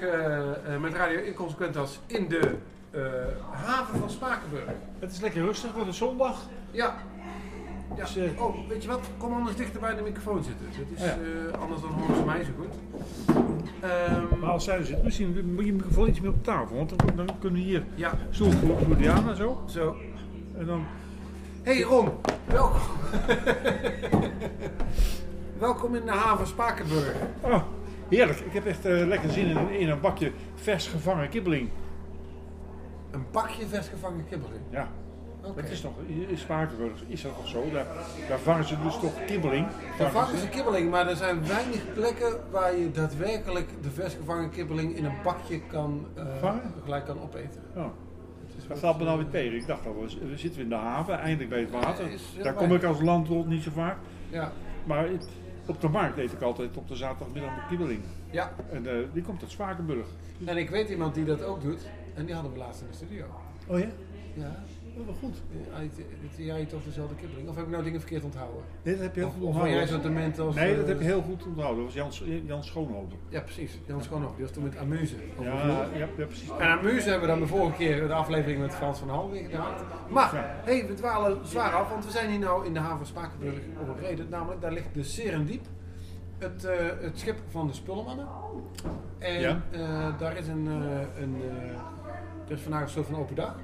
vandaag eh, eh, met Radio Inconsequentas in de eh, haven van Spakenburg. Het is lekker rustig, want het is zondag. Ja. ja. Dus, oh, weet je wat? Kom anders dichter bij de microfoon zitten. Dat is, Ja. eh, anders dan horen ze mij zo goed. Ehm, Maar als zij er zit, misschien moet je microfoon iets meer op tafel. Want dan, dan kunnen we hier ja, stoel voor, voor Diana zo. zo. En dan, Hey Ron, welkom. welkom in de haven Spakenburg. oh, heerlijk. Ik heb echt eh, lekker zin in, in een bakje vers gevangen kibbeling. Een bakje versgevangen kibbeling. Ja, Oké. dat is toch, in Spakenburg is dat toch zo? Daar, daar vangen ze dus toch kibbeling. Daar vangen ze kibbeling, maar er zijn weinig plekken waar je daadwerkelijk de versgevangen kibbeling in een bakje kan, Vangen? gelijk kan opeten. Ja. Het is Dat valt me nou eh, weer tegen. Ik dacht al, we zitten in de haven, eindelijk bij het water. Daar kom ik als landrot niet zo vaak. Ja, Maar op de markt eet ik altijd op de zaterdagmiddag mijn kibbeling. ja. En eh, die komt uit Spakenburg. En ik weet iemand die dat ook doet. En die hadden we laatst in de studio. Oh ja? Ja, Oh, wel goed. jij toch dezelfde kibbeling? Of heb ik nou dingen verkeerd onthouden? Nee, dat heb je heel Of, goed of ben jij onthouden. zo'n dement als... Nee, dat eh, heb je heel goed onthouden. Dat was Jans, Jan Schoonhoven. Ja, precies. Jan Schoonhoff, die was toen met Amuse. Ja, ja, ja, precies. En Amuse hebben we dan de vorige keer de aflevering met Frans van Hal weer gedaan. Maar, Ja. hey, we dwalen zwaar af, want we zijn hier nou in de haven Spakenburg op een reden. Namelijk, daar ligt de Serendiep. Het, eh, het schip van de Spullenmannen. En Ja. eh, daar is een, eh, een eh, er is vandaag een soort van open dag.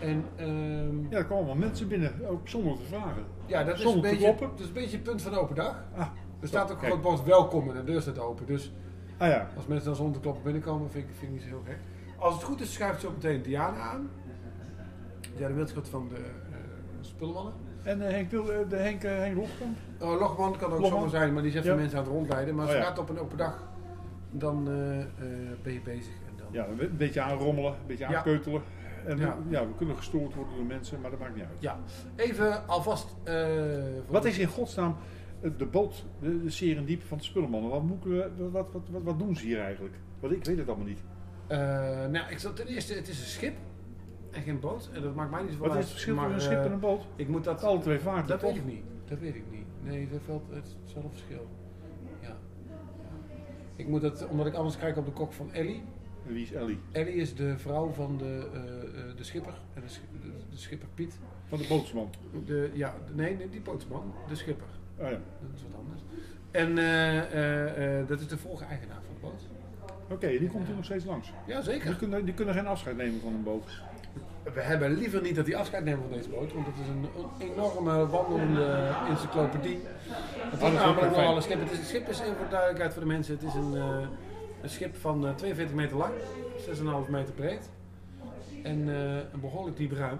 En ehm, Ja, er komen allemaal mensen binnen, ook zonder te vragen. ja, dat is, een beetje, dat is een beetje het punt van de open dag. Ah, Er staat ook een Kijk. groot bord welkom en de deur staat open. Dus ah ja. als mensen dan zonder te kloppen binnenkomen, vind ik, vind ik niet zo heel gek. Als het goed is, schuift zo meteen Diana aan. Ja, de wildschut van de Spullenmannen. En eh, Henk, wil, eh, de Henk, Henk Lofkamp? Oh, Logman kan ook Logman. zomaar zijn, maar die even Ja. mensen aan het rondleiden. Maar als Oh, je ja. gaat op een open dag, dan ben je bezig. En dan... Ja, een beetje aanrommelen, een beetje Ja. En Ja. ja. we kunnen gestoord worden door mensen, maar dat maakt niet uit. Ja, even alvast. eh, Wat is in godsnaam eh, de boot, de, de Serendiep van de Spullenmannen? Wat, moeten we, wat, wat, wat, wat doen ze hier eigenlijk? Want ik weet het allemaal niet. Eh, nou, ik zal ten eerste, het is een schip en geen boot. En dat maakt mij niet zoveel Wat is uit. het verschil tussen een schip en een boot? Ik moet dat. Alle twee vaarten, Dat weet ik niet. Dat weet ik niet. Nee, dat valt het is wel een verschil. Ja. Ik moet dat, omdat ik anders kijk op de kok van Ellie. En wie is Ellie? Ellie is de vrouw van de, eh, eh, de schipper. En de, de, schipper Piet. Van de bootsman. De, ja, nee, nee, die bootsman. De schipper. Ah ja. Dat is wat anders. En eh, eh, eh, dat is de volgende eigenaar van de boot. Oké, die komt hier nog steeds langs. Ja, Die zeker. kunnen, die kunnen geen afscheid nemen van een boot. We hebben liever niet dat hij afscheid neemt van deze boot, want het is een, een enorme wandelende encyclopedie. Het is ook namelijk een schip. Het, is, het schip is even voor de duidelijkheid voor de mensen. Het is een, eh, een schip van eh, 42 meter lang, 6,5 meter breed en eh, een behoorlijk diep ruim.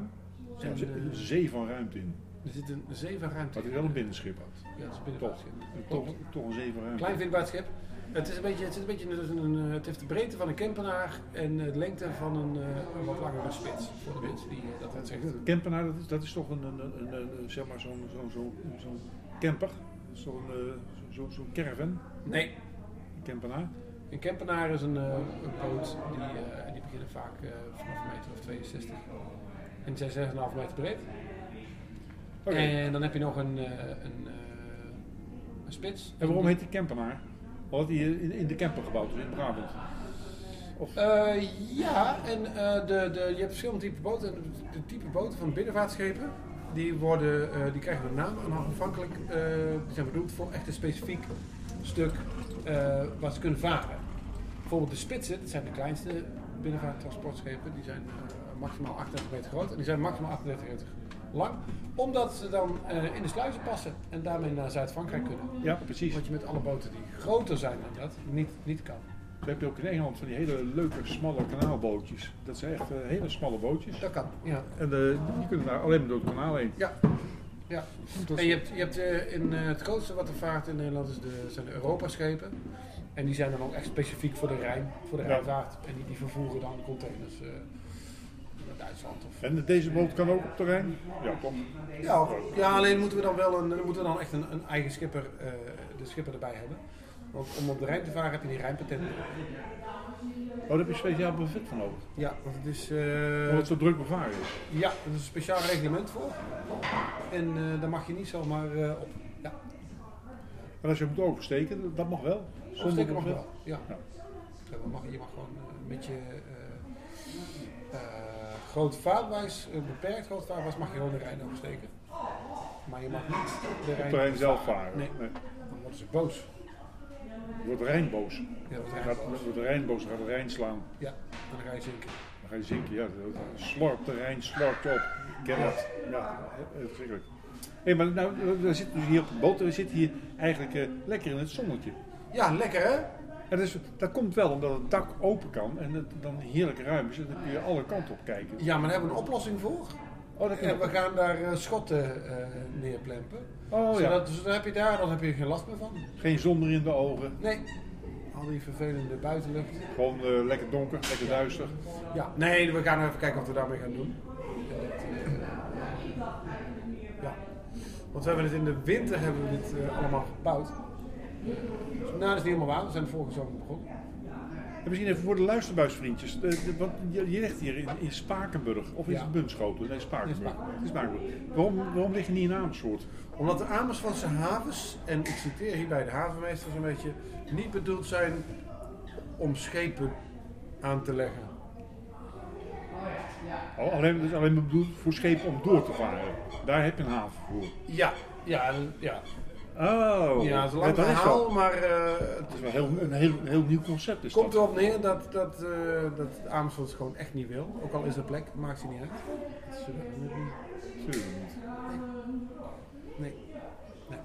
Er zit eh, een zee van ruimte in. er zit een zee van ruimte Dat is in. wel een binnenschip. Ja, het is een Toch, binnenvaartschip. toch, toch een zee van ruimte. Klein vindbaarschip. Het, is een beetje, het, zit een beetje, een, eh, het heeft de breedte van een campenaar en de lengte van een, eh, een wat langere spits. Voor de mensen die eh, dat wat zegt. Een campenaar, dat is, dat is toch een, een, een, zeg maar zo'n zo'n zo'n zo'n camper. Zo'n eh, zo, zo'n caravan. Nee, Een campenaar. Een campenaar is een, eh, een boot die, eh, die beginnen vaak eh, vanaf een meter of 62. En die zijn 6,5 meter breed. En dan heb je nog een, een, een spits. En waarom heet die campenaar? Omdat die in, in de camper gebouwd is in Brabant. Ja, en de, de, je hebt verschillende typen boten. De, de type boten van binnenvaartschepen, die, worden, die krijgen een naam en afhankelijk, die zijn bedoeld voor echt een specifiek stuk waar ze kunnen varen. Bijvoorbeeld de spitsen, dat zijn de kleinste binnenvaarttransportschepen, die zijn eh, maximaal 38 meter groot en die zijn maximaal 38 meter lang. Omdat ze dan eh, in de sluizen passen en daarmee naar Zuid-Frankrijk kunnen. ja, precies. Wat je met alle boten die groter zijn dan dat niet, niet kan. Zo heb je ook in Engeland van die hele leuke, smalle kanaalbootjes. Dat zijn echt eh, hele smalle bootjes. Dat kan, ja. En die kunnen daar alleen maar door het kanaal heen. Ja. ja. En je hebt, je hebt in, het grootste wat er vaart in Nederland is de, zijn de Europa-schepen. En die zijn dan ook echt specifiek voor de Rijn, voor de Ja. Rijnvaart. En die, die vervoeren dan containers eh, naar Duitsland. Of... En deze boot kan ook op terrein? Ja, toch? Ja, ja, alleen moeten we dan wel een, moeten we dan echt een, een eigen schipper, eh, de schipper erbij hebben. Want om op de Rijn te varen heb je die Rijnpatent. Oh, daar heb je speciaal brevet van nodig. Ja, want het is... Omdat eh het zo druk bevaren is. ja, er is een speciaal reglement voor. En eh, daar mag je niet zomaar eh, op. Ja. En als je moet oversteken, dat mag wel. Zonder mag nog wel. Ja. Ja. Ja, maar mag, je mag gewoon eh, met je eh eh, groot vaartwijs, eh, beperkt groot vaartwijs, mag je gewoon de Rijn oversteken. Maar je mag niet de Rijn de Rijn zelf varen. Nee, Nee. dan worden ze boos. Wordt de Rijn boos. Ja, wordt gaat, de Rijn boos. wordt de Rijn boos, dan gaat de Rijn slaan. Ja, dan ga je zinken. Dan ga je zinken. Ja, slorpt de Rijn slorpt op. Ik ken dat. Ja, verschrikkelijk. Hé, maar nou, we zitten dus hier op de boot en we zitten hier eigenlijk eh, lekker in het zonnetje. Ja, lekker hè? Is, dat komt wel omdat het dak open kan en het dan heerlijk ruim is. En dan kun je alle kanten op kijken. Ja, maar daar hebben we een oplossing voor. Oh, En we gaan daar eh, schotten eh, neerplempen. Oh ja, dus dan heb je daar dan heb je geen last meer van. geen zon meer in de ogen. Nee. Al die vervelende buitenlucht. Gewoon eh, lekker donker, lekker duister. Ja, nee, we gaan even kijken wat we daarmee gaan doen. Ja. Want we hebben het in de winter hebben we dit allemaal gebouwd. Nou, dat is niet helemaal waar. We zijn vorige zomer begonnen. En misschien even voor de luisterbuisvriendjes. De, de, want je, je ligt hier in, in Spakenburg. Of is Ja. het Bunschoten? Nee, Spakenburg. Het is Spakenburg. Waarom, waarom lig je niet in Amersfoort? Omdat de Amersfoortse havens, en ik citeer hierbij de havenmeester zo'n beetje, niet bedoeld zijn om schepen aan te leggen. Oh, alleen, bedoeld voor schepen om door te varen. Daar heb je een haven voor. Ja, ja, ja. Oh, ja, het is een lang verhaal, wel, maar eh, dat is wel heel, een, heel, heel nieuw concept. Is Het komt dat. erop neer dat, dat, eh, dat Amersfoort het gewoon echt niet wil. Ook al is er plek, maakt ze niet uit. Dat zullen we niet doen. Zullen we niet. Nee. nee.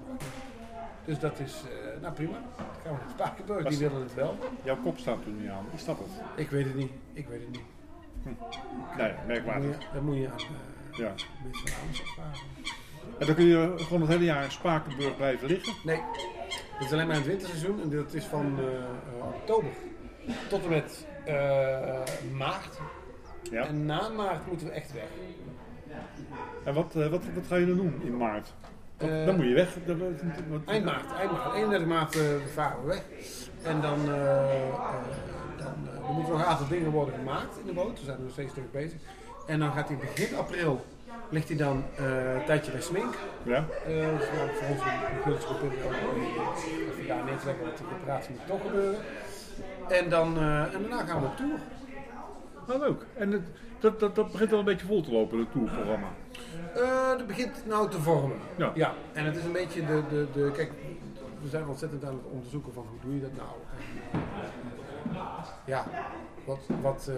Dus dat is, eh, nou prima. Dan gaan we naar Spakenburg, Was- die willen het wel. Jouw kop staat er nu aan. Is dat het? Ik weet het niet, ik weet het niet. Nee, Dat moet merkwaardig. je, dat moet je aan Ja. mensen van Amersfoort vragen. En dan kun je gewoon het hele jaar in Spakenburg blijven liggen. Nee, het is alleen maar in het winterseizoen en dat is van eh, eh, oktober tot en met eh, maart. Ja. En na maart moeten we echt weg. En wat, wat, wat ga je dan doen in maart? Dan moet je weg. Eind maart, eind maart. 31 maart varen we weg. En dan, dan er moeten nog een aantal dingen worden gemaakt in de boot. We zijn er nog steeds druk bezig. En dan gaat hij begin april, ligt hij dan eh, een tijdje bij Smink. Ja? Eh, dus nou, voor ons een gunstige periode. Even daar neer te leggen, want de reparatie moet toch gebeuren. En, dan, eh, en daarna gaan we op tour. Nou, leuk. En het, dat, dat, dat begint al een beetje vol te lopen, het tourprogramma. Eh, dat begint nou te vormen. Ja. En het is een beetje de, de, de. Kijk, we zijn ontzettend aan het onderzoeken van hoe doe je dat nou. En, ja, wat, wat,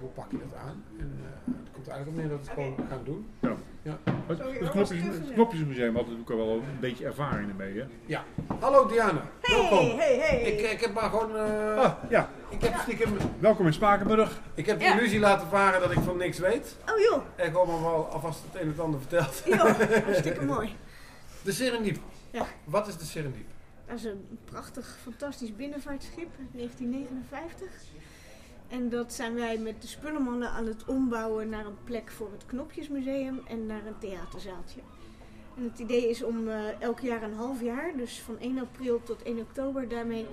hoe, pak je dat aan? En eh, het komt eigenlijk op neer dat we het gewoon gaan doen. Ja. Ja. Het, het, dat knopjes, het. Knopjesmuseum had natuurlijk al wel een beetje ervaring ermee, hè? ja. Hallo Diana, welkom. Hey, hey, hey. Ik, ik heb maar gewoon. eh, Ah, ja. ik heb stiekem. Welkom in Spakenburg. Ik heb de Ja. illusie laten varen dat ik van niks weet. Oh joh, En gewoon maar wel alvast het een en het ander verteld. joh, hartstikke mooi. De Serendip. Ja. Wat is de Serendip? Dat is een prachtig, fantastisch binnenvaartschip uit 1959. En dat zijn wij met de spullenmannen aan het ombouwen naar een plek voor het Knopjesmuseum en naar een theaterzaaltje. En het idee is om eh, elk jaar een half jaar, dus van 1 april tot 1 oktober, daarmee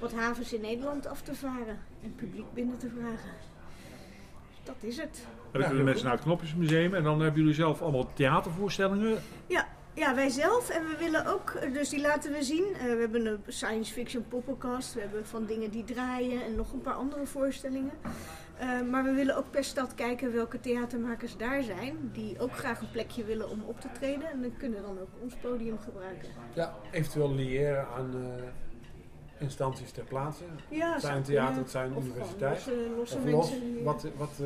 wat havens in Nederland af te varen en publiek binnen te vragen. Dus dat is het. Dan Ja, kunnen heel mensen naar het Knopjesmuseum. En dan hebben jullie zelf allemaal theatervoorstellingen. Ja, wij zelf. En we willen ook, dus die laten we zien. Eh, we hebben een science fiction poppenkast. We hebben van dingen die draaien en nog een paar andere voorstellingen. Eh, maar we willen ook per stad kijken welke theatermakers daar zijn. Die ook graag een plekje willen om op te treden. En dan kunnen dan ook ons podium gebruiken. Ja, eventueel liëren aan eh, instanties ter plaatse. Ja, Het zijn theater, het zijn Of universiteit. Losse, losse Of los, wat, wat,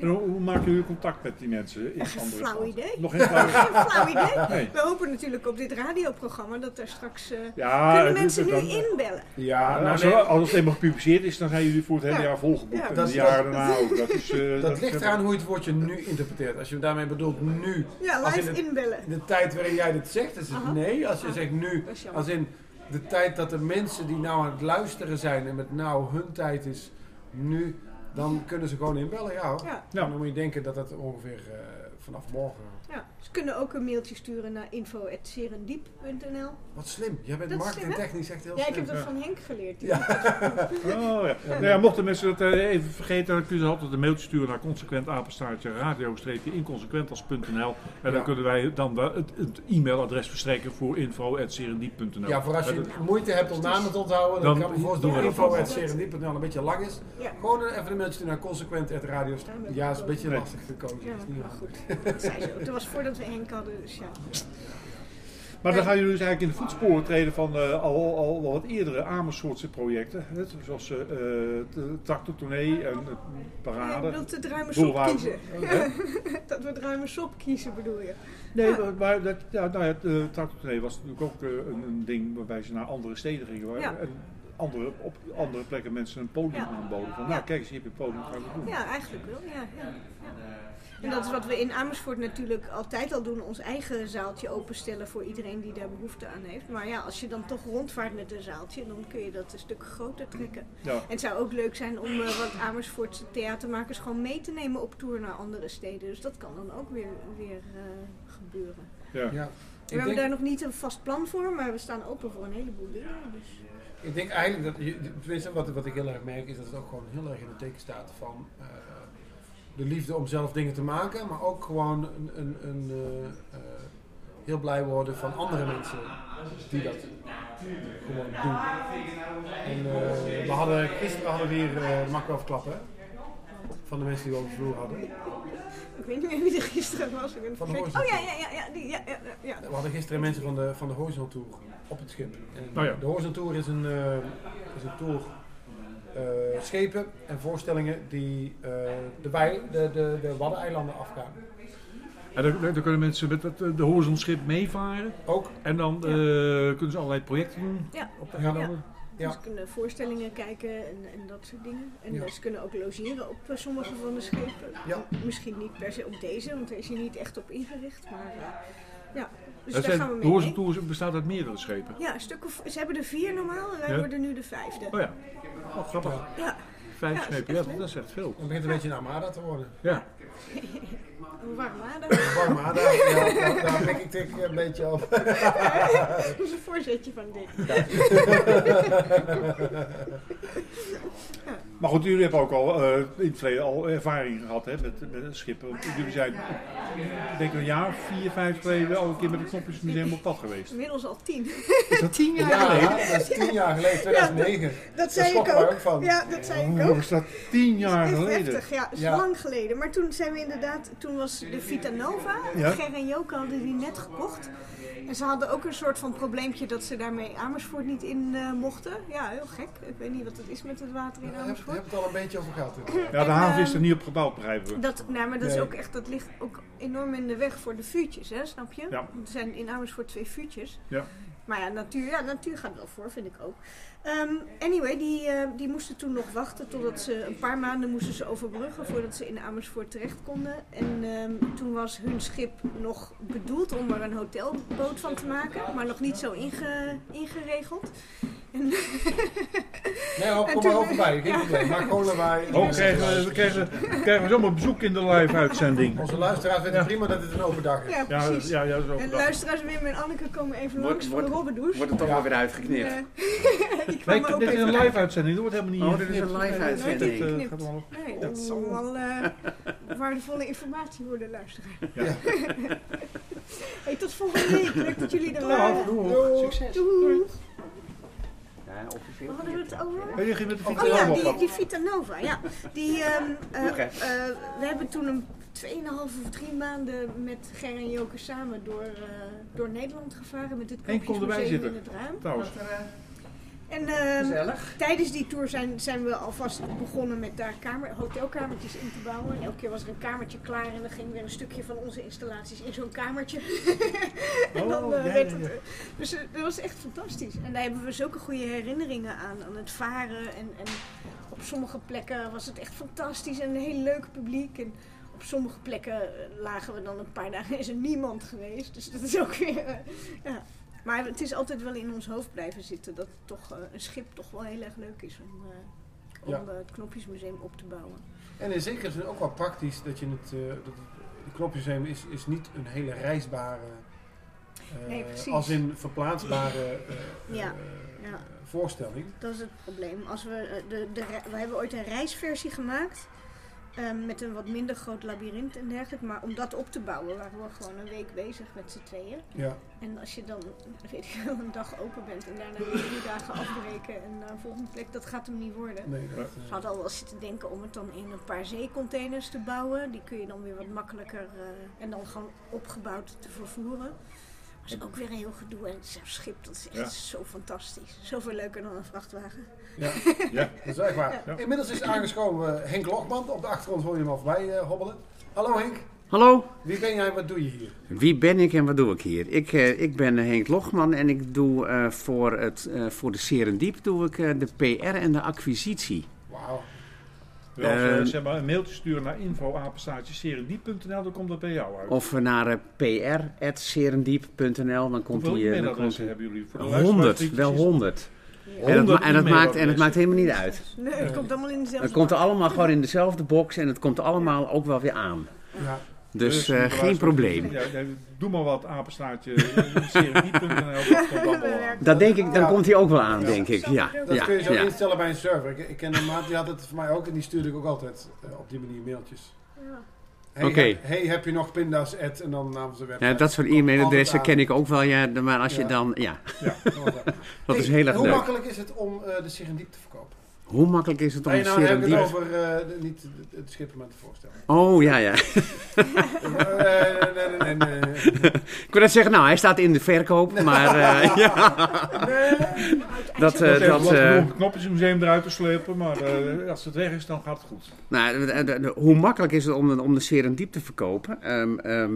En hoe, hoe maken jullie contact met die mensen in Echt een andere flauw idee. Nog geen flauw idee? Geen flauw idee. Nee. We hopen natuurlijk op dit radioprogramma dat er straks... eh, Ja, kunnen mensen nu dan- inbellen? ja, als, nou, nee, als het eenmaal gepubliceerd is, dan zijn jullie voor het hele Ja. jaar volgeboekt. Ja, en dat de jaren daarna ook. Dat, is, eh, dat ligt eraan hoe je het woordje nu interpreteert. Als je daarmee bedoelt nu, Ja, Als in live het- inbellen. in de tijd waarin jij dit zegt, is het Aha. nee. Als je Ah, zegt nu, als in de tijd dat de mensen die nou aan het luisteren zijn en met nou hun tijd is nu, dan kunnen ze gewoon inbellen. Ja, hoor. Ja. Dan moet je denken dat dat ongeveer eh, vanaf morgen. Ze kunnen ook een mailtje sturen naar info.serendiep.nl. Wat slim. Jij bent marketingtechnisch echt heel Ja, ik slim. heb dat Ja. van Henk geleerd. Die- Ja. Oh, ja. Nou ja, mochten mensen dat eh, even vergeten, dan kunnen ze altijd een mailtje sturen naar consequentapenstaartje radio-inconsequentas.nl en dan Ja. kunnen wij dan wel het, het e-mailadres verstrekken voor info.serendiep.nl. Ja, voor als je moeite hebt om namen te onthouden, dan, Dan kan voorstellen dat dat info.serendip.nl een beetje lang is. Ja. Gewoon even een mailtje naar consequent.radio. Ja, is een beetje lastig gekozen. Ja, is niet maar handig. goed. Dat zei ze ook. Dat was voordat we Henk hadden, dus ja. Maar dan gaan jullie dus eigenlijk in de voetsporen treden van eh, al, al wat eerdere Amersfoortse projecten. Hè, zoals eh, eh, de tractortournee en Ja, parade. je bedoelt het ruime sop kiezen. Dat we het ruime sop kiezen, bedoel je? Nee, Ja. maar, maar dat, ja, nou ja, de tractortournee was natuurlijk ook eh, een, een ding waarbij ze naar andere steden gingen. Waar, Ja. En andere, op andere plekken mensen een podium Ja. aanboden. Van, Ja. nou kijk eens, hier heb je een podium, gaan we doen. Ja, eigenlijk wel. Ja, ja, ja. En dat is wat we in Amersfoort natuurlijk altijd al doen. Ons eigen zaaltje openstellen voor iedereen die daar behoefte aan heeft. Maar ja, als je dan toch rondvaart met een zaaltje, dan kun je dat een stuk groter trekken. Ja. En het zou ook leuk zijn om eh, wat Amersfoortse theatermakers gewoon mee te nemen op tour naar andere steden. Dus dat kan dan ook weer, weer eh, gebeuren. Ja. Ja. We Ik hebben denk, daar nog niet een vast plan voor, maar we staan open voor een heleboel dingen. Dus. ik denk eigenlijk dat, je, tenminste wat, wat ik heel erg merk, is dat het ook gewoon heel erg in het teken staat van eh, de liefde om zelf dingen te maken, maar ook gewoon een, een, een eh, eh, heel blij worden van andere mensen die dat gewoon doen. En eh, we hadden, gisteren hadden we hier, eh, dat mag ik wel verklappen, hè? van de mensen die we over de vloer hadden. Ik weet niet meer wie er gisteren was. Ik ben het Van de. Oh ja, ja, ja, ja, die, ja, ja, ja. We hadden gisteren mensen van de, van de Horizon Tour op het schip. En Oh ja. De Horizon Tour is een, eh, is een tour eh, schepen en voorstellingen die eh, de, wei, de, de, de Waddeneilanden afgaan. En dan, dan kunnen mensen met het, eh, de horizonschip meevaren. Ook, En dan eh, kunnen ze allerlei projecten doen Ja. op de Ja. eilanden. Ja. Ze kunnen voorstellingen kijken en, en dat soort dingen. En Ja. eh, ze kunnen ook logeren op sommige van de schepen. ja. Misschien niet per se op deze, want daar is hij niet echt op ingericht. Maar eh, ja, dus Dat daar zijn, gaan we de mee. Horizon mee. Tour bestaat uit meerdere schepen. Ja, een stuk of, ze hebben er vier normaal en wij Ja. worden nu de vijfde. Oh ja, oh, grappig. Ja. Ja, Vijf Ja, is schepen, echt ja, leuk. dat is echt veel. Het begint een beetje een armada te worden. Ja. Een armada, ja, daar, daar pik ik tik een beetje op. Dat is een voorzetje van dit. Maar goed, jullie hebben ook al eh, in het verleden al ervaring gehad hè, met, met een schip. Want jullie zijn, ik denk een jaar, of vier, vijf geleden al een keer met het Knopjesmuseum op pad geweest. Inmiddels al tien. Is dat tien jaar Ja, geleden? dat is tien jaar geleden, 2009. Dat zei schrok ik ook. ook van. Ja, dat zei ik Oh, ook. is dat tien jaar geleden? heftig, ja. is Ja. lang geleden. Maar toen zijn we inderdaad, toen was de Vita Nova. Ja. Ger en Joke hadden die net gekocht. En ze hadden ook een soort van probleempje dat ze daarmee Amersfoort niet in eh, mochten. Ja, heel gek. Ik weet niet wat het is met het water in Daar heb, Amersfoort. heb het al een beetje over gehad. Ja, de En, haven is ehm, er niet op gebouwd, begrijpen we. Dat, nou, maar dat, is ook echt, dat ligt ook enorm in de weg voor de vuurtjes, hè, snap je? Ja. Er zijn in Amersfoort twee vuurtjes. Ja. Maar ja, natuur, ja, natuur gaat wel voor, vind ik ook. Ehm, anyway, die, eh, die moesten toen nog wachten totdat ze een paar maanden moesten ze overbruggen voordat ze in Amersfoort terecht konden. En ehm, toen was hun schip nog bedoeld om er een hotelboot van te maken, maar nog niet zo inge, ingeregeld. Nee, hoor, kom maar over bij, geen probleem. Maak gewoon erbij. Oh, krijgen we, krijgen, we- krijgen we zomaar bezoek in de live-uitzending. Onze luisteraars weten Ja. prima dat het een open dag is. ja, Ja, precies. ja, en luisteraars Wim en Anneke komen even Wordt- langs voor wordt- de robbendoes. Wordt het toch Ja. wel weer uitgeknipt? Eh, die Nee, kwamen ook dit is even een live-uitzending, dat wordt helemaal niet Oh, dit is een live-uitzending. Nee, dit, eh, Geknipt. gaat wel- Nee, dat is allemaal eh, waardevolle informatie voor de luisteraar. Ja. hey, tot volgende week. Leuk dat jullie er waren. doei. Succes. Doei. Ja, officieel. Waar hadden we het over? Je ging met de Oh ja, die, Vita Nova. Ja. Die, ehm, eh, Oké. eh, we hebben toen een 2,5 of 3 maanden met Ger en Joke samen door, eh, door Nederland gevaren met het zitten. in het ruim. Trouwens. En ehm, tijdens die tour zijn, zijn we alvast begonnen met daar kamer, hotelkamertjes in te bouwen. En elke keer was er een kamertje klaar en dan ging weer een stukje van onze installaties in zo'n kamertje. en dan Oh, eh, ja, werd ja, het, ja. eh, dus eh, dat was echt fantastisch. En daar hebben we zulke goede herinneringen aan, aan het varen. En, en op sommige plekken was het echt fantastisch en een heel leuk publiek. En op sommige plekken lagen we dan een paar dagen, is er niemand geweest. Dus dat is ook weer, eh, ja. Maar het is altijd wel in ons hoofd blijven zitten dat toch eh, een schip toch wel heel erg leuk is om, eh, om Ja. het Knopjesmuseum op te bouwen. En in zekere zin ook wel praktisch dat je het, eh, dat het knopjesmuseum is, is niet een hele reisbare, Nee, als in verplaatsbare Ja, ja. voorstelling. Dat is het probleem. Als we, de, de, we hebben ooit een reisversie gemaakt. Ehm, met een wat minder groot labyrint en dergelijke. Maar om dat op te bouwen waren we gewoon een week bezig met z'n tweeën. Ja, En als je dan, weet ik wel, een dag open bent en daarna weer drie dagen afbreken en naar een volgende plek, dat gaat hem niet worden. nee, dat, We eh, hadden al wel zitten denken om het dan in een paar zeecontainers te bouwen. Die kun je dan weer wat makkelijker eh, en dan gewoon opgebouwd te vervoeren. Dat is ook weer een heel gedoe. En zo'n schip, dat is echt Ja. zo fantastisch. Zoveel leuker dan een vrachtwagen. ja, Ja. dat is echt waar. Ja. Inmiddels is aangeschoven eh, Henk Logman. Op de achtergrond hoor je hem al voorbij eh, hobbelen. Hallo Henk, Hallo, wie ben jij en wat doe je hier? wie ben ik en wat doe ik hier? Ik, eh, ik ben Henk Logman en ik doe eh, voor, het, eh, voor de Serendiep doe ik, eh, de PR en de acquisitie. Wauw. Wel, Ehm. zeg maar, een mailtje sturen naar info.apenstaatjeserendiep.nl, dan komt dat bij jou uit. Of naar eh, pr.serendiep.nl, dan komt Hoeveel die... dan komt e-mailadressen die hebben jullie? Voor de luisteraars 100, die wel precies- 100. Ja. En dat, ma- 100 en, dat maakt, en het maakt helemaal niet uit. Nee, het komt allemaal in dezelfde Het komt allemaal gewoon in dezelfde box en het komt allemaal ook wel weer aan. Ja. Dus voor eh, geen probleem. Ja, doe maar wat, apenstaartje, dat denk ik, dan Ja. komt hij ook wel aan, Ja. denk ik. Ja, Dat ja, kun je zo ja. instellen bij een server. Ik, ik ken een maat die had het voor mij ook en die stuurde ik ook altijd eh, op die manier mailtjes. Ja. Hey, Oké. heb, hey, heb je nog pinda's? At, en dan namens de website. Ja, dat soort e-mailadressen ken ik ook wel, ja. Maar als je dan, ja, dat is heel erg Hoe leuk. makkelijk is het om eh, de Serendiep te verkopen? Hoe makkelijk is het om Nee, een nou dan heb ik het over eh, de- niet het, schip maar te voorstellen. Oh, ja, ja. Eh, nee, nee, nee, nee, nee. Ik wil net zeggen, nou, hij staat in de verkoop, maar eh, ja. Dat, Dat eh, even dat, eh, een knopjesmuseum eruit te slepen, maar eh, als het weg is, dan gaat het goed. nou, de- de- de- hoe makkelijk is het om, de- om de serendiep te verkopen? Ehm, ehm,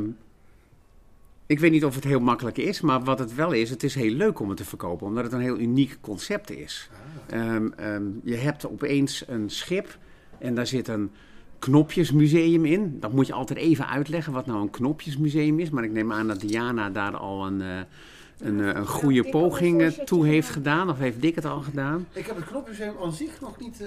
ik weet niet of het heel makkelijk is, maar wat het wel is, het is heel leuk om het te verkopen, omdat het een heel uniek concept is. Ehm, ehm, je hebt opeens een schip en daar zit een knopjesmuseum in. Dat moet je altijd even uitleggen wat nou een knopjesmuseum is. Maar ik neem aan dat Diana daar al een, eh, een, eh, een goede poging eh, toe heeft gedaan. Of heeft Dick het al gedaan? Ik heb het knopmuseum aan zich nog niet... eh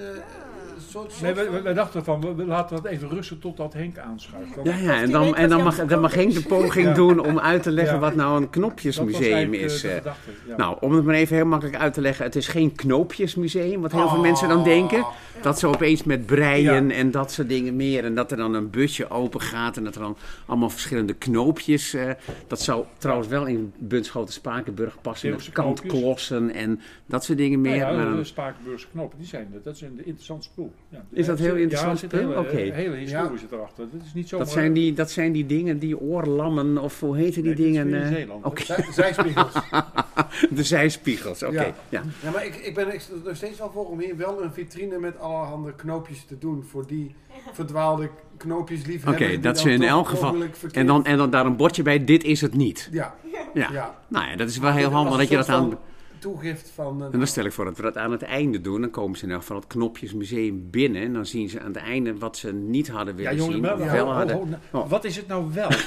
soort, Nee, soort wij, wij dachten van, we, we laten dat even rusten totdat Henk aanschuift. Dat- Ja, ja en dan, en dan, mag, dan mag Henk de poging Ja. doen om uit te leggen Ja. wat nou een knopjesmuseum eh, is. de eh. gedachte, ja. Nou, om het maar even heel makkelijk uit te leggen. Het is geen knoopjesmuseum, wat heel veel Oh. mensen dan denken. Dat ze opeens met breien Ja. en dat soort dingen meer. En dat er dan een busje open gaat en dat er dan allemaal verschillende knoopjes. eh, dat zou trouwens wel in Bunschoten Spakenburg passen. Met Zeeuwse knoopjes. kantklossen en dat soort dingen meer. Nou ja, maar dan- de Spakenburgse knopen, die zijn, dat is een interessant spul. Ja. Is dat Ja, heel ja, interessant er spul? hele, Oké. hele historie zit erachter. Dat is niet zomaar... dat, zijn die, dat zijn die dingen, die oorlammen of hoe heten die Nee, dingen? in eh? Zeeland. Zij- Zijspiegels. de zijspiegels. Oké, Ja. ja. Ja, maar ik, ik ben er nog steeds wel voor om hier wel een vitrine met allerhande knoopjes te doen. Voor die verdwaalde knoopjes liefhebbers. Oké, dat ze in elk geval- En dan, en dan daar een bordje bij, dit is het niet. Ja, Ja. ja. Nou ja, dat is wel heel handig dat je dat aan... van Toegift van... En dan stel ik voor dat we dat aan het einde doen. Dan komen ze in elk geval het knopjesmuseum binnen. En dan zien ze aan het einde wat ze niet hadden Ja, willen jongen, zien. wel hadden. ho, nou, Oh. wat is het nou wel?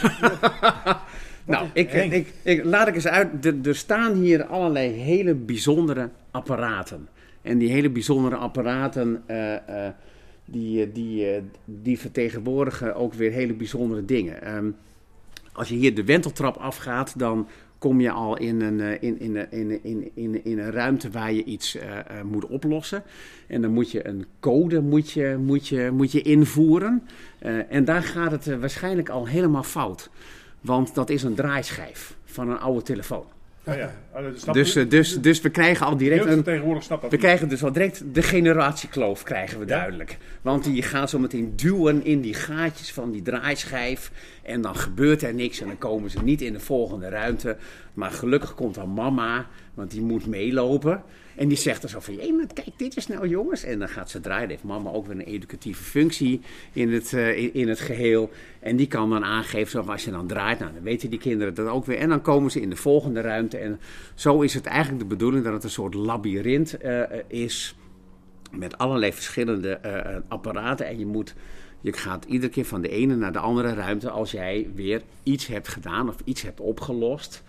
Nou, ik, ik, ik, laat ik eens uit. Er, er staan hier allerlei hele bijzondere apparaten. En die hele bijzondere apparaten, eh, eh, die, eh, die, die vertegenwoordigen ook weer hele bijzondere dingen. Ehm, als je hier de wenteltrap afgaat, dan kom je al in een, in, in, in, in, in, in, een ruimte waar je iets moet oplossen. En dan moet je een code moet je, moet je, moet je invoeren. En daar gaat het waarschijnlijk al helemaal fout. Want dat is een draaischijf van een oude telefoon. Ja, snap Dus, eh, dus, dus we krijgen al direct een, tegenwoordig dat we niet. krijgen dus al direct de generatiekloof, krijgen we Ja. duidelijk. Want die gaat zo meteen duwen in die gaatjes van die draaischijf. En dan gebeurt er niks en dan komen ze niet in de volgende ruimte. Maar gelukkig komt dan mama, want die moet meelopen. En die zegt dan zo van, maar kijk, dit is nou jongens. En dan gaat ze draaien. Heeft mama ook weer een educatieve functie in het, eh, in, het geheel. En die kan dan aangeven, zo, als je dan draait, nou, dan weten die kinderen dat ook weer. En dan komen ze in de volgende ruimte. En zo is het eigenlijk de bedoeling dat het een soort labyrint eh, is. Met allerlei verschillende eh, apparaten. En je moet... Je gaat iedere keer van de ene naar de andere ruimte als jij weer iets hebt gedaan of iets hebt opgelost.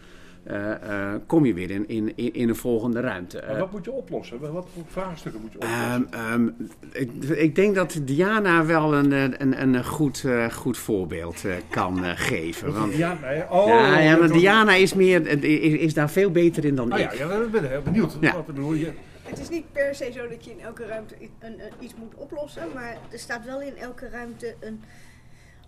Eh, eh, kom je weer in, in, in, een volgende ruimte. Maar wat moet je oplossen? Wat wat voor vraagstukken moet je oplossen? Ehm, ehm, ik, ik denk dat Diana wel een, eh, een, een goed, eh, goed voorbeeld eh, kan eh, geven. Want, ja, nee, oh, ja, ja, maar Diana is, meer, is, is daar veel beter in dan Ah ik. ja, ja, ik ben heel benieuwd. Ja. Wat bedoel je? Het is niet per se zo dat je in elke ruimte een, een- iets moet oplossen, maar er staat wel in elke ruimte een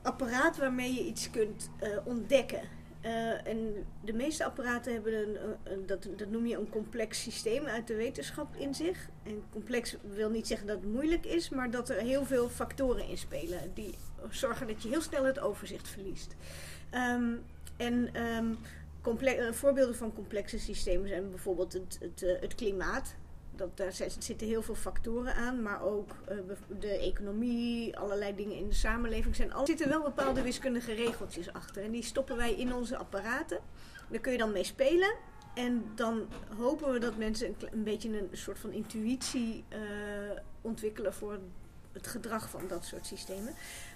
apparaat waarmee je iets kunt eh, ontdekken. Eh, en de meeste apparaten hebben een, een- dat, dat noem je een complex systeem uit de wetenschap in zich. En complex wil niet zeggen dat het moeilijk is, maar dat er heel veel factoren in spelen die zorgen dat je heel snel het overzicht verliest. Ehm, en ehm, eh, voorbeelden van complexe systemen zijn bijvoorbeeld het, het, eh, het klimaat. Dat, daar zit- zitten heel veel factoren aan, maar ook eh, de economie, allerlei dingen in de samenleving. Zijn er zitten wel bepaalde wiskundige regeltjes achter. En die stoppen wij in onze apparaten. Daar kun je dan mee spelen. En dan hopen we dat mensen een, beetje een soort van intuïtie eh, ontwikkelen voor het gedrag van dat soort systemen.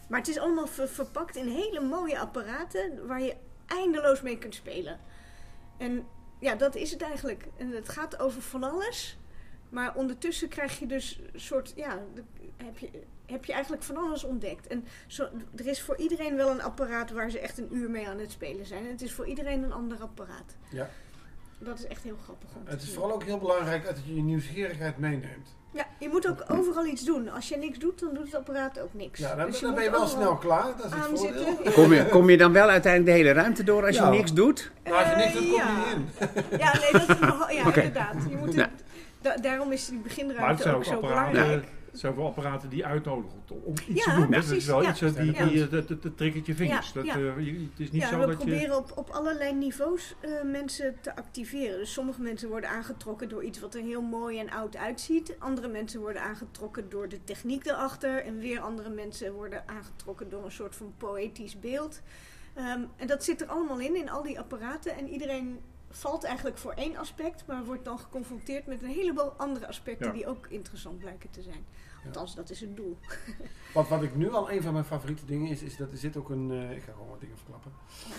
Maar het is allemaal ver- verpakt in hele mooie apparaten waar je eindeloos mee kunt spelen. En ja, dat is het eigenlijk. En het gaat over van alles. Maar ondertussen krijg je dus een soort, ja, heb je, heb je eigenlijk van alles ontdekt. En zo, er is voor iedereen wel een apparaat waar ze echt een uur mee aan het spelen zijn. En het is voor iedereen een ander apparaat. Ja. Dat is echt heel grappig om te Het is zien. vooral ook heel belangrijk dat je je nieuwsgierigheid meeneemt. Ja, je moet ook overal iets doen. Als je niks doet, dan doet het apparaat ook niks. Ja, dan, Dus dan ben je wel snel klaar. Dat is het voordeel. Kom, je, kom je dan wel uiteindelijk de hele ruimte door als je niks doet? Nou, als je niks doet, kom je ja. niet in. Ja, nee, dat ja, inderdaad. Je moet het- da- daarom is die Maar het beginruimte zijn ook ook zo belangrijk. het zijn ook apparaten die uitnodigen om- iets Ja, te doen. Dat is wel ja. iets, eh, die, die, dat, dat, dat triggert je vingers. Ja, Dat, ja. eh, het is niet zo we dat je... proberen op, op allerlei niveaus eh, mensen te activeren. Dus sommige mensen worden aangetrokken door iets wat er heel mooi en oud uitziet. Andere mensen worden aangetrokken door de techniek erachter. En weer andere mensen worden aangetrokken door een soort van poëtisch beeld. Ehm, en dat zit er allemaal in, in al die apparaten. En iedereen valt eigenlijk voor één aspect, maar wordt dan geconfronteerd met een heleboel andere aspecten Ja. die ook interessant blijken te zijn. Althans, dat is het doel. Wat, wat ik nu al een van mijn favoriete dingen is, is dat er zit ook een... eh, ik ga gewoon wat dingen verklappen.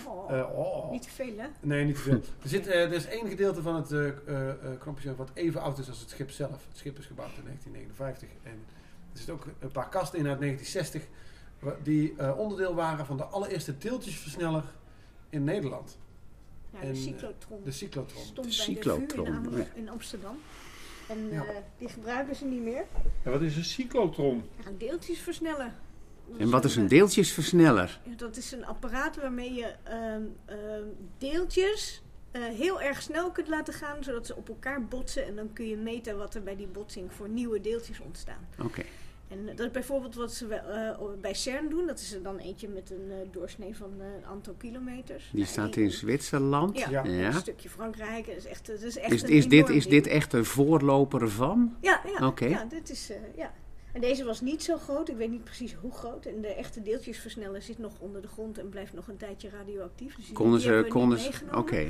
Oh, Eh, oh. Niet te veel, hè? Nee, niet te veel. er, zit, eh, er is één gedeelte van het knopje wat even oud is als het schip zelf. Het schip is gebouwd in 1959. En er zitten ook een paar kasten in uit 1960. wa- Die onderdeel waren van de allereerste deeltjesversneller in Nederland. Ja, En, de eh, cyclotron. De cyclotron. stond De bij cyclotron, de VU in, Am- ja. in Amsterdam. En Ja. eh, die gebruiken ze niet meer. Ja, wat is een cyclotron? Ja, deeltjes versnellen. Dat En wat is een deeltjesversneller? ja, Dat is een apparaat waarmee je ehm, ehm, deeltjes eh, heel erg snel kunt laten gaan, zodat ze op elkaar botsen. En dan kun je meten wat er bij die botsing voor nieuwe deeltjes ontstaan. Oké. En dat is bijvoorbeeld wat ze wel, eh, bij CERN doen. Dat is er dan eentje met een eh, doorsnee van eh, een aantal kilometers. Die Nou, staat in Zwitserland. Ja, een stukje Frankrijk. Dat is echt, dat is echt Is, dit, is dit echt een voorloper van? Ja, ja, Oké. ja dit is, eh, ja. En deze was niet zo groot, ik weet niet precies hoe groot. En de echte deeltjesversneller zit nog onder de grond en blijft nog een tijdje radioactief. Dus Konden ze... Konden ze. Oké. Nee,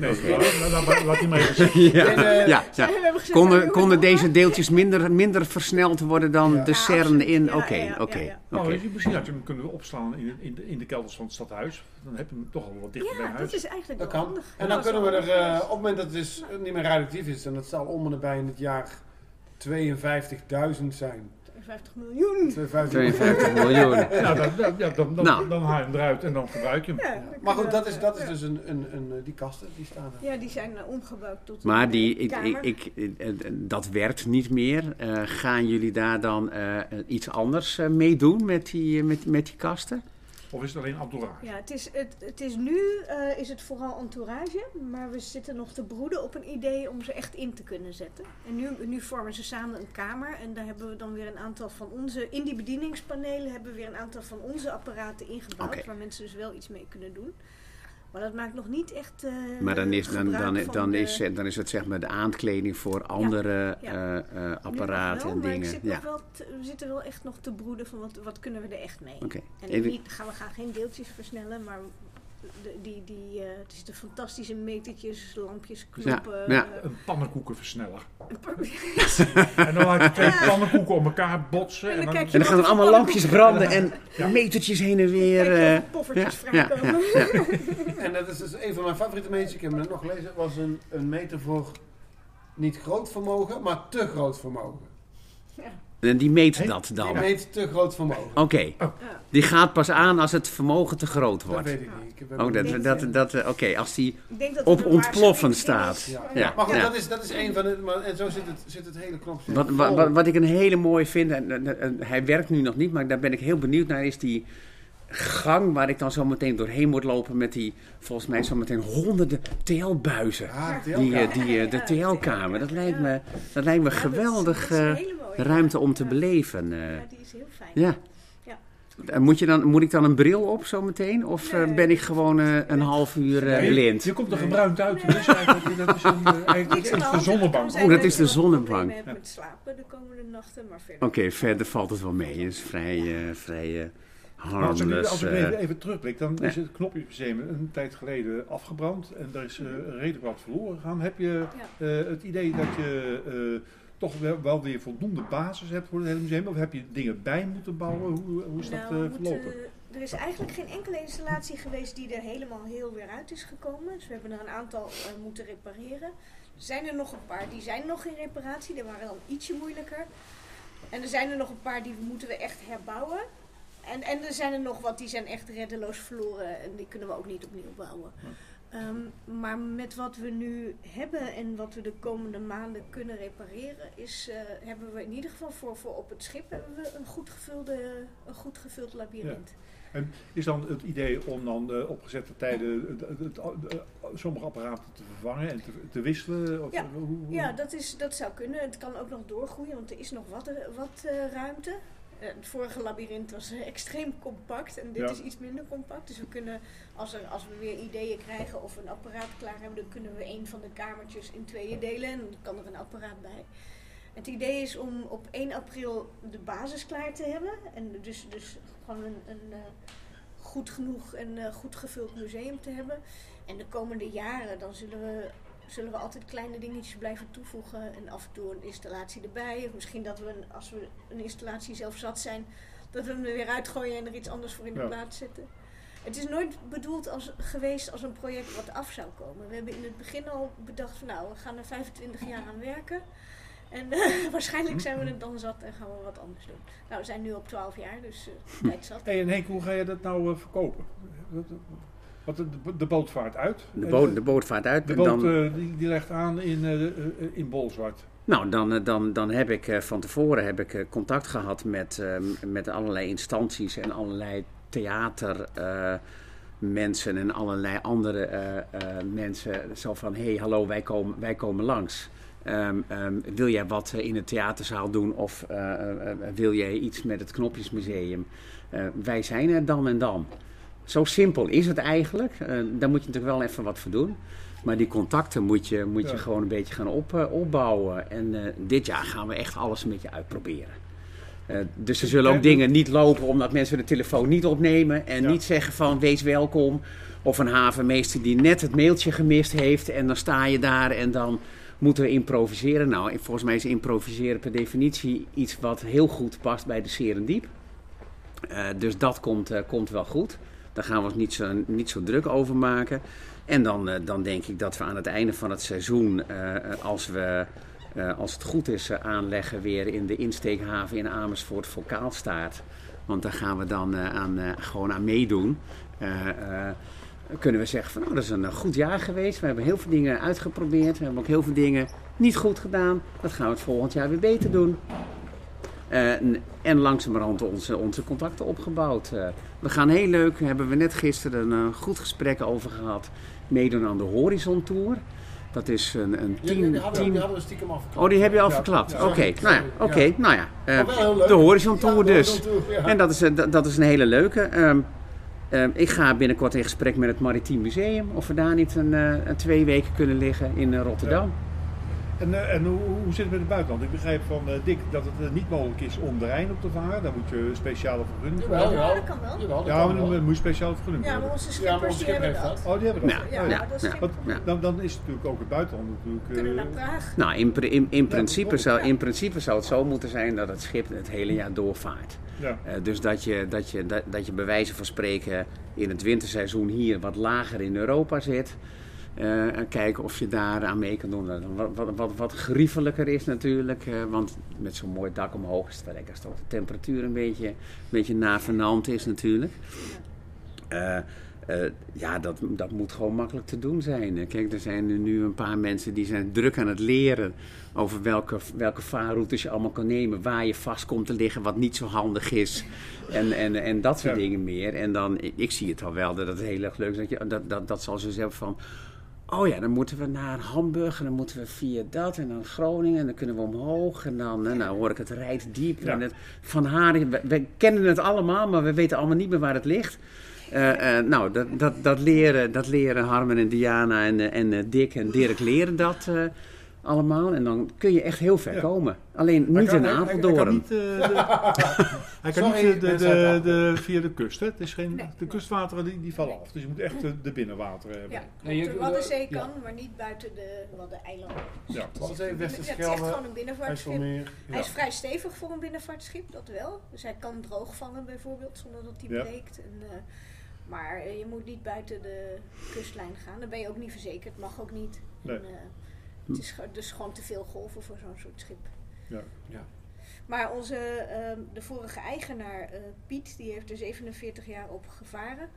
laat, die maar even zitten. Ja, En, eh, ja, ja. gezegd, Konden, konden deze deeltjes minder, minder versneld worden dan Ja. de Ja, CERN in? Ja, Oké, ja, ja, oké. ja, ja. Nou, misschien had je hem kunnen opslaan in, in, de, in de kelders van het stadhuis. Dan heb je hem toch al wat dichter bij Ja, huis. dat is eigenlijk Dat kan. handig. En dan Ja, kunnen we er, eh, op het moment dat het dus niet meer radioactief is, en dat zal om en nabij in het jaar 52.000 zijn. 50 miljoen. 52 52 miljoen. Ja, dan, dan, ja, dan, dan, Nou. dan haal je hem eruit en dan gebruik je hem. Ja, Maar goed, dat is, dat is dus een, een, een, eh, die kasten die staan er. Ja, die zijn eh, omgebouwd tot Maar een die, eh, ik, ik, ik, eh, dat werkt niet meer. Eh, gaan jullie daar dan eh, iets anders eh, mee doen met die, eh, met, met die kasten? Of is het alleen entourage? Ja, het is, het, het is nu eh, is het vooral entourage, maar we zitten nog te broeden op een idee om ze echt in te kunnen zetten. En nu, nu vormen ze samen een kamer en daar hebben we dan weer een aantal van onze, in die bedieningspanelen hebben we weer een aantal van onze apparaten ingebouwd, waar mensen dus wel iets mee kunnen doen. Maar dat maakt nog niet echt. eh, Maar dan is, dan, dan, de- is, dan is het zeg maar de aankleding voor andere ja. eh, eh, apparaten wel, en dingen. zit Ja, nog wel te- we zitten wel echt nog te broeden van wat, wat kunnen we er echt mee. En Even- niet, gaan we gaan geen deeltjes versnellen, maar de, die, die, eh, er zitten fantastische metertjes, lampjes, knoppen. ja. eh, Een pannenkoekenversneller. En dan laat je twee Ja. pannenkoeken op elkaar botsen. En dan En dan, En gaan er allemaal lampjes branden en Ja. metertjes heen en weer. Je eh, of er poffertjes ja, ja, vrijkomen. ja, ja. En dat is dus een van mijn favoriete meters. Ik heb hem net nog gelezen. Het was een, een meter voor niet groot vermogen, maar te groot vermogen. En die meet dat Die dan. meet te groot vermogen. Oké, Ja. die gaat pas aan als het vermogen te groot Dat wordt. weet ik niet. Ik Oh, dat, dat, dat, oké, als die dat Op ontploffen staat. is. Ja. Ja. Maar goed, Ja. dat, is, dat is een van de... Maar, en zo zit het, zit het hele knopje. Wat, wat, wat, wat ik een hele mooie vind, en, en- en hij werkt nu nog niet, maar daar ben ik heel benieuwd naar, is die gang waar ik dan zo meteen doorheen moet lopen met die, volgens mij zo meteen honderden TL-buizen. Ja, de Die, TL-kamer. eh, die, eh, de Ja, TL-kamer, dat lijkt me, Ja. dat lijkt me Ja, dat is- geweldig dat is eh, ruimte om te beleven. eh. Ja, die is heel fijn. Ja. Moet, je dan, moet ik dan een bril op zo meteen? Of eh, Nee. ben ik gewoon eh, een half uur eh, Nee, blind? Je komt er gebruind uit. Eigenlijk, dat is een, eh, eigenlijk de de zonnebank. Oh, dat is de nog zonnebank. hebt Ja. met slapen de komende nachten, maar verder. Oké, verder valt het wel mee. Het is vrij, eh, vrij eh, Maar als ik, als ik eh. even, terugblik, dan Ja. is het knopjesmuseum een tijd geleden afgebrand en er is eh, redelijk wat verloren gegaan. Heb je eh, het idee dat je eh, toch wel, wel weer voldoende basis hebt voor het hele museum? Of heb je dingen bij moeten bouwen? Hoe, hoe is dat Nou, eh, we moeten- verlopen? er is eigenlijk geen enkele installatie geweest die er helemaal heel weer uit is gekomen. Dus we hebben er een aantal eh, moeten repareren. Er zijn er nog een paar die zijn nog in reparatie. Die waren dan ietsje moeilijker. En er zijn er nog een paar die moeten we echt herbouwen. En, en er zijn er nog wat die zijn echt reddeloos verloren en die kunnen we ook niet opnieuw bouwen. Ehm, maar met wat we nu hebben en wat we de komende maanden kunnen repareren, is, eh, hebben we in ieder geval voor, voor op het schip hebben we een goed, gevulde, een goed gevuld labyrint. Is dan het idee om dan op gezette tijden sommige apparaten te vervangen en te, te wisselen? Of, Ja. hoe- hoe- Ja, dat, is, dat zou kunnen. Het kan ook nog doorgroeien, want er is nog wat, eh, wat eh, ruimte. Eh, het vorige labyrint was eh, extreem compact en dit Ja. is iets minder compact. Dus we kunnen, als, er, als we weer ideeën krijgen of een apparaat klaar hebben, dan kunnen we een van de kamertjes in tweeën delen en dan kan er een apparaat bij. Het idee is om op 1 april de basis klaar te hebben. En dus, dus gewoon een, een eh, goed genoeg en goed gevuld museum te hebben. En de komende jaren dan zullen we, zullen we altijd kleine dingetjes blijven toevoegen. En af en toe een installatie erbij. Of misschien dat we, een- als we een installatie zelf zat zijn, dat we hem er weer uitgooien en er iets anders voor in de Ja. plaats zetten. Het is nooit bedoeld als, geweest als een project wat af zou komen. We hebben in het begin al bedacht van nou, we gaan er 25 jaar aan werken. En eh, waarschijnlijk zijn we het dan zat en gaan we wat anders doen. Nou, we zijn nu op 12 jaar, dus eh tijd zat. Hey, en Henk, hoe ga je dat nou eh, verkopen? Want de, de boot vaart uit. De boot, de boot vaart uit. de boot dan, eh, die, die legt aan in, eh, eh, in Bolzwart. nou, dan, dan, dan heb ik van tevoren heb ik, contact gehad met, eh, met allerlei instanties en allerlei theater. eh, mensen en allerlei andere mensen. Zo van, hé, hey, hallo, wij komen, wij komen langs. Ehm, ehm, wil jij wat in de theaterzaal doen of wil jij iets met het Knopjesmuseum? Wij zijn er dan en dan. Zo simpel is het eigenlijk. Eh, daar moet je natuurlijk wel even wat voor doen. Maar die contacten moet je, moet je Ja. gewoon een beetje gaan op, eh, opbouwen. En eh, dit jaar gaan we echt alles met je uitproberen. Dus er zullen ook dingen niet lopen omdat mensen de telefoon niet opnemen. En Ja. niet zeggen van wees welkom. Of een havenmeester die net het mailtje gemist heeft. En dan sta je daar en dan moeten we improviseren. Nou, volgens mij is improviseren per definitie iets wat heel goed past bij de Serendiep. Eh, dus dat komt, komt wel goed. Daar gaan we ons niet zo, niet zo druk over maken. En dan, eh, dan denk ik dat we aan het einde van het seizoen, eh, als we, eh, als het goed is, aanleggen weer in de insteekhaven in Amersfoort voor Kaalstaart. Want daar gaan we dan aan, gewoon aan meedoen. Kunnen we zeggen van nou, dat is een goed jaar geweest. We hebben heel veel dingen uitgeprobeerd. We hebben ook heel veel dingen niet goed gedaan. Dat gaan we het volgend jaar weer beter doen. Eh, en- langzamerhand onze, onze contacten opgebouwd. Eh, we gaan heel leuk, hebben we net gisteren een eh, goed gesprek over gehad. Meedoen aan de Horizon Tour. Dat is een, een Ja, die, team. hadden, team- we stiekem afgeklapt. Oh, die heb je al Ja, verklapt. ja, Oké, nou ja, oké, nou ja. de Horizon Tour dus. Horizon. En dat is, dat, dat is een hele leuke. Ehm, ehm, ik ga binnenkort in gesprek met het Maritiem Museum. Of we daar niet een, twee weken kunnen liggen in Rotterdam. En, eh, en hoe, hoe zit het met het buitenland? Ik begrijp van eh, Dick dat het eh, niet mogelijk is om de Rijn op te varen. Daar moet je speciale vergunning voor hebben. Ja, dat kan wel. Jawel, dat Ja, maar dan wel. moet je speciale vergunning Ja, voor maar hebben. onze Ja, maar schippers onze die hebben schipper heeft dat. Oh, die hebben dat. Ja, Ja, ja, dat ja. Want Ja. dan, dan is natuurlijk ook het buitenland natuurlijk... eh, kunnen naar Praag. Nou, in, in, in, principe zou, in principe zou het zo moeten zijn dat het schip het hele jaar doorvaart. ja. Eh, dus dat je, dat, je, dat, dat je bij wijze van spreken in het winterseizoen hier wat lager in Europa zit. Eh, en kijken of je daar aan mee kan doen. Wat, wat, wat, wat grievelijker is natuurlijk. eh, want met zo'n mooi dak omhoog is het wel lekker als de temperatuur een beetje, een beetje navenant is natuurlijk. Eh, ja, dat, dat moet gewoon makkelijk te doen zijn. Kijk, er zijn nu- nu een paar mensen die zijn druk aan het leren over welke, welke vaarroutes je allemaal kan nemen, waar je vast komt te liggen, wat niet zo handig is. En, en, en dat soort Ja. dingen meer. En dan, ik, ik zie het al wel, dat het heel erg leuk is. Dat, je, dat, dat, dat zal zo zeggen van, oh ja, dan moeten we naar Hamburg en dan moeten we via dat en dan Groningen en dan kunnen we omhoog. En dan nou, hoor ik het rijdt diep. Ja. En het, van Haring, we, we kennen het allemaal, maar we weten allemaal niet meer waar het ligt. Eh, eh, nou, dat, dat, dat, leren, dat leren Harmen en Diana en, eh, en Dick en Dirk leren dat allemaal. En dan kun je echt heel ver Ja. komen. Alleen Hij niet kan- in Apeldoorn. Hij kan niet, eh, de, hij kan Sorry, niet de, de, via de kust. Hè? Het is geen, Nee. de kustwateren die, die vallen af. Dus je moet echt de, de binnenwateren hebben. Ja, Nee, je- op de Waddenzee ja. kan, maar niet buiten de Waddeneilanden. Ja. Wat is even Het is echt gewoon een binnenvaartschip. Hij is vrij stevig voor een binnenvaartschip, dat wel. Dus hij kan droog vangen bijvoorbeeld, zonder dat hij Ja. breekt. En, eh, maar eh, je moet niet buiten de kustlijn gaan. Dan ben je ook niet verzekerd, mag ook niet. Nee. En, eh, het is dus gewoon te veel golven voor zo'n soort schip. Ja. Ja. Maar onze, ehm, de vorige eigenaar, eh, Piet, die heeft er 47 jaar op gevaren.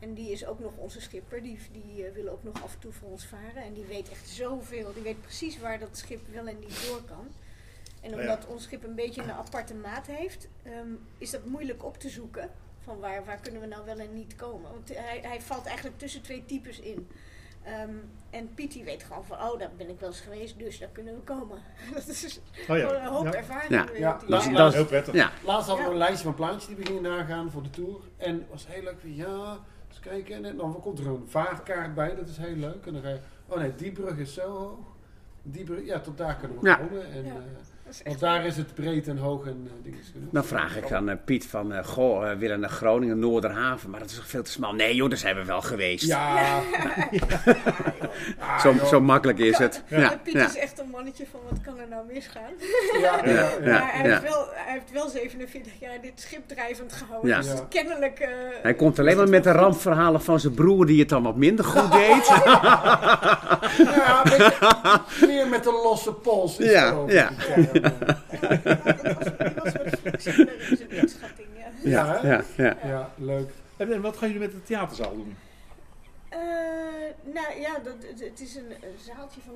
En die is ook nog onze schipper. Die, die eh, wil ook nog af en toe voor ons varen. En die weet echt zoveel. Die weet precies waar dat schip wel en niet door kan. En ja. omdat ons schip een beetje een aparte maat heeft, ehm, is dat moeilijk op te zoeken. Van waar, waar kunnen we nou wel en niet komen. Want hij, hij valt eigenlijk tussen twee types in. Ehm, en Piet die weet gewoon van, oh daar ben ik wel eens geweest, dus daar kunnen we komen. dat is Oh ja. een hoop Ja. ervaring. Ja. Ja. dat is- Heel prettig. ja, Laatst hadden we Ja. een lijstje van plaatjes die we gingen nagaan voor de tour. En het was heel leuk. Ja, eens kijken. En dan komt er een vaartkaart bij. Dat is heel leuk. En dan ga je... Oh nee, die brug is zo hoog. Die brug... Ja, tot daar kunnen we Ja. komen. En, Ja. Want daar is het breed en hoog en eh dingen genoeg. dan vraag ik aan eh, Piet van, eh, goh, we willen naar Groningen, Noorderhaven, maar dat is toch veel te smal. Nee joh, daar zijn we wel geweest. Ja. Ah, Zo, zo makkelijk is het. Ja, Ja, Piet ja. is echt een mannetje van wat kan er nou misgaan. Ja, ja, Ja, ja. ja. maar hij, heeft wel, hij heeft wel 47 jaar dit schip drijvend gehouden. Ja. Dus Ja. kennelijk... eh, Hij komt alleen maar met de rampverhalen van zijn broer die het dan wat minder goed deed. Ja, een beetje meer met de losse pols. is Ja, ja. Ja, ja. Ja, Ja, leuk. En, en wat gaan jullie met de theaterzaal doen? Eh, nou ja, dat, het, het is een, zaaltje van,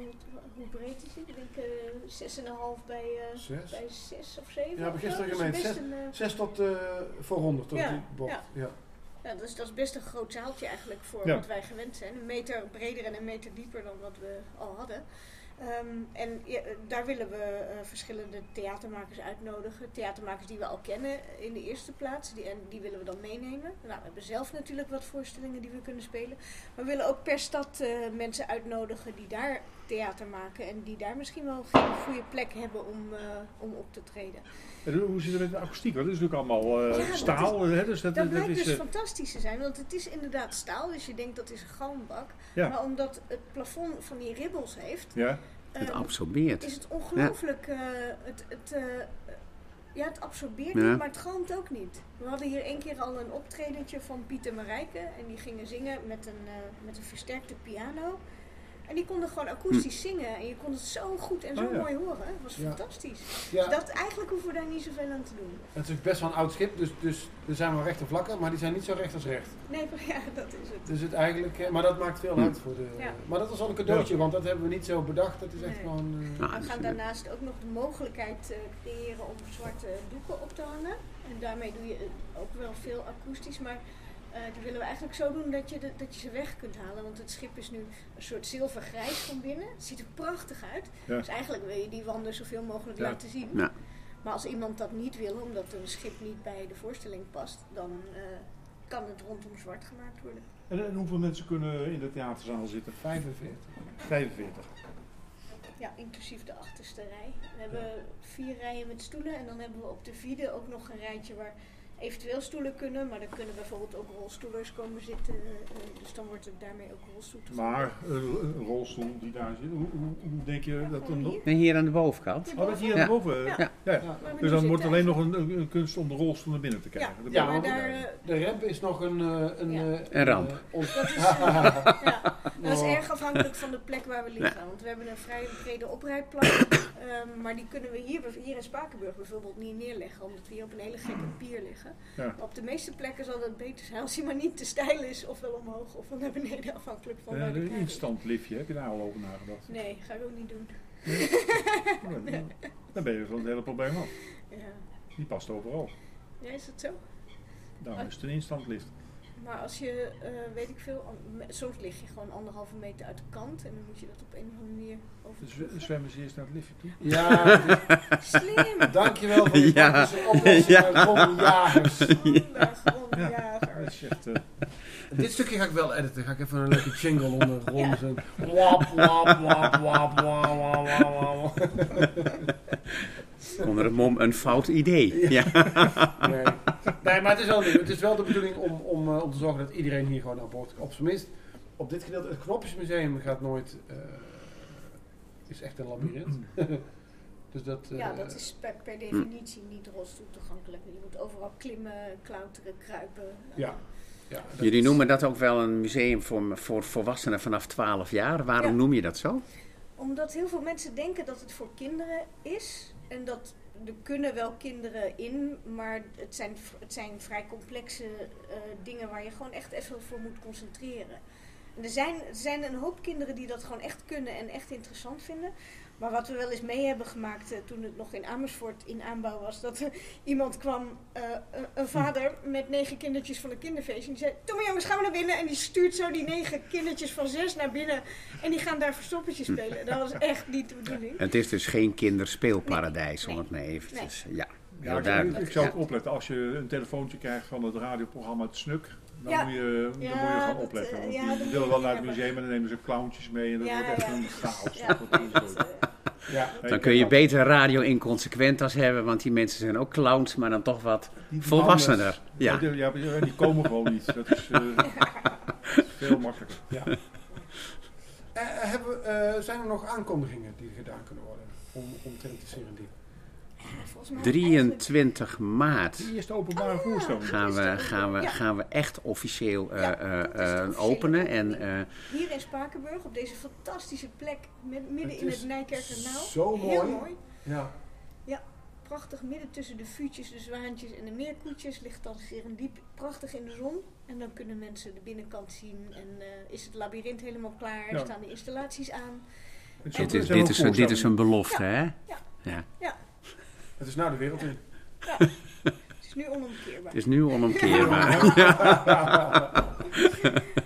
hoe, breed is dit? Ik denk eh 6,5 bij, eh Zes. bij 6 of 7. Ja, heb ik gisteren Dus gemeten. best Zes- een, eh, Zes tot eh, voor 100 tot Ja, die bocht. ja. Ja. Ja, dat is, dat is best een groot zaaltje eigenlijk voor Ja. wat wij gewend zijn. Een meter breder en een meter dieper dan wat we al hadden. Ehm, en eh, daar willen we eh, verschillende theatermakers uitnodigen. Theatermakers die we al kennen in de eerste plaats. Die, en die willen we dan meenemen. Nou, we hebben zelf natuurlijk wat voorstellingen die we kunnen spelen. Maar we willen ook per stad eh, mensen uitnodigen die daar theater maken. En die daar misschien wel geen goede plek hebben om, eh, om op te treden. En hoe zit het met de akoestiek? Want dat is natuurlijk allemaal eh, Ja, dat staal. hè, dus dat, Dat dat blijkt is, dus eh, fantastisch te zijn, want het is inderdaad staal, dus je denkt dat is een galmbak. Ja. Maar omdat het plafond van die ribbels heeft, ja. Het absorbeert. is het ongelooflijk. eh, het, het, eh, ja, het absorbeert Ja. niet, maar het galmt ook niet. We hadden hier één keer al een optredentje van Pieter Marijke en die gingen zingen met een, eh, met een versterkte piano. En die konden gewoon akoestisch zingen en je kon het zo goed en zo Oh ja. mooi horen. Het was Ja. fantastisch. Ja, Dus dat, eigenlijk hoeven we daar niet zoveel aan te doen. het is best wel een oud schip, dus, dus er zijn wel rechte vlakken, maar die zijn niet zo recht als recht. Nee, maar ja, dat is het. Dus het eigenlijk, eh, maar dat maakt veel uit voor de. Ja. Maar dat was al een cadeautje, want dat hebben we niet zo bedacht. Dat is echt Nee. gewoon. eh, Nou, We gaan daarnaast ook nog de mogelijkheid eh, creëren om zwarte doeken op te hangen. En daarmee doe je ook wel veel akoestisch, maar eh, die willen we eigenlijk zo doen dat je, de- dat je ze weg kunt halen. Want het schip is nu een soort zilvergrijs van binnen. Het ziet er prachtig uit. Ja. Dus eigenlijk wil je die wanden zoveel mogelijk Ja. laten zien. Ja. Maar als iemand dat niet wil, omdat een schip niet bij de voorstelling past, dan eh, kan het rondom zwart gemaakt worden. En, en hoeveel mensen kunnen in de theaterzaal zitten? 45. 45. Ja, inclusief de achterste rij. We hebben vier rijen met stoelen en dan hebben we op de vierde ook nog een rijtje waar eventueel stoelen kunnen, maar dan kunnen bijvoorbeeld ook rolstoelers komen zitten. eh, dus dan wordt het daarmee ook rolstoel. Maar eh, een rolstoel die daar zit, hoe, hoe, hoe denk je dat dan... hier. En hier aan de bovenkant. Oh, dat hier Ja. boven. Ja. Ja. Dus dan wordt alleen nog een, kunst om de rolstoel naar binnen te krijgen. Ja, maar daar, eh, De ramp is nog een... eh, een, Ja. eh, Een ramp. eh, on- Dat is, eh, ja, dat is Oh. erg afhankelijk van de plek waar we liggen. Want we hebben een vrij brede oprijplan. ehm, maar die kunnen we hier, hier in Spakenburg bijvoorbeeld niet neerleggen. Omdat we hier op een hele gekke pier liggen. Ja. Op de meeste plekken zal het beter zijn als hij maar niet te steil is. Ofwel omhoog of wel naar beneden afhankelijk van Ja, ligt. instant liftje, heb je daar al over nagedacht? Nee, ga ik ook niet doen. Dan- Dan ben je van het hele probleem af. Ja. Die past overal. ja, is dat zo? Daarom is het een instant lift. Maar als je, eh, weet ik veel, soms lig je gewoon anderhalve meter uit de kant. En dan moet je dat op een of andere manier Dus over. we- zwemmen ze eerst naar het liftje toe. Ja, Slim! dankjewel voor de Ja. oplossing. Ja. Ron Jagers. Handig, Ron Ja. Jager. Dat is echt... eh, Dit stukje ga ik wel editen. Ga ik even een leuke jingle onder Ron. Zo'n wap, wap, wap, wap, wap, wap, wap, wap. Onder het mom een fout idee. Ja. Nee, maar het is wel, het is wel de bedoeling om, om, eh, om te zorgen dat iedereen hier gewoon aan boord Op zijn minst, op dit gedeelte, het Knopjesmuseum gaat nooit, eh, is echt een labyrint. dus dat, eh, Ja, dat is per, per definitie niet rolstoel toegankelijk. Je moet overal klimmen, klauteren, kruipen. Ja. ja Jullie is- noemen dat ook wel een museum voor, voor volwassenen vanaf 12 jaar. Waarom Ja. noem je dat zo? Omdat heel veel mensen denken dat het voor kinderen is. En dat er kunnen wel kinderen in, maar het zijn, het zijn vrij complexe eh, dingen waar je gewoon echt even voor moet concentreren. En er zijn, er zijn een hoop kinderen die dat gewoon echt kunnen en echt interessant vinden. Maar wat we wel eens mee hebben gemaakt eh, toen het nog in Amersfoort in aanbouw was, dat er iemand kwam, eh, een- een vader met negen kindertjes van een kinderfeestje. En die zei: maar jongens, gaan we naar binnen. En die stuurt zo die negen kindertjes van zes naar binnen. En die gaan daar verstoppertje spelen. Dat was echt niet de bedoeling. Het is dus geen kinderspeelparadijs, om Nee. het maar eventjes... Ja, Ja, ik, duidelijk. ik zou Ja. ook opletten. Als je een telefoontje krijgt van het radioprogramma Het Snuk, dan, Ja. moet, je, dan Ja, moet je gaan dat, opletten. eh, Want ja, die willen wel naar het museum en dan nemen ze clowntjes mee en dat Ja, wordt echt ja, een chaos. Ja, Dat eh, Dan kun je beter radio inconsequentas hebben, want die mensen zijn ook clowns, maar dan toch wat die volwassener. Ja, Ja. die, komen gewoon niet. Dat is eh, veel makkelijker. Ja. Eh, hebben, eh, zijn er nog aankondigingen die gedaan kunnen worden om, omtrent de Serendip? Volgens mij 23 maart voorstelling. gaan we, gaan we, Ja. gaan we echt officieel eh, Ja, eh, eh, openen. En eh, Hier in Spakenburg, op deze fantastische plek, met- midden Het in het Nijkerkernaal. zo Heel mooi. mooi. Ja. Prachtig, midden tussen de vuurtjes, de zwaantjes en de meerkoetjes ligt dan Serendip prachtig in de zon. En dan kunnen mensen de binnenkant zien en eh, is het labyrint helemaal klaar, Ja. staan de installaties aan. Het dit, is, dit, is, een- dit is een belofte, hè? Ja. Het is nou de wereld in. Het is nu onomkeerbaar. Het is nu onomkeerbaar.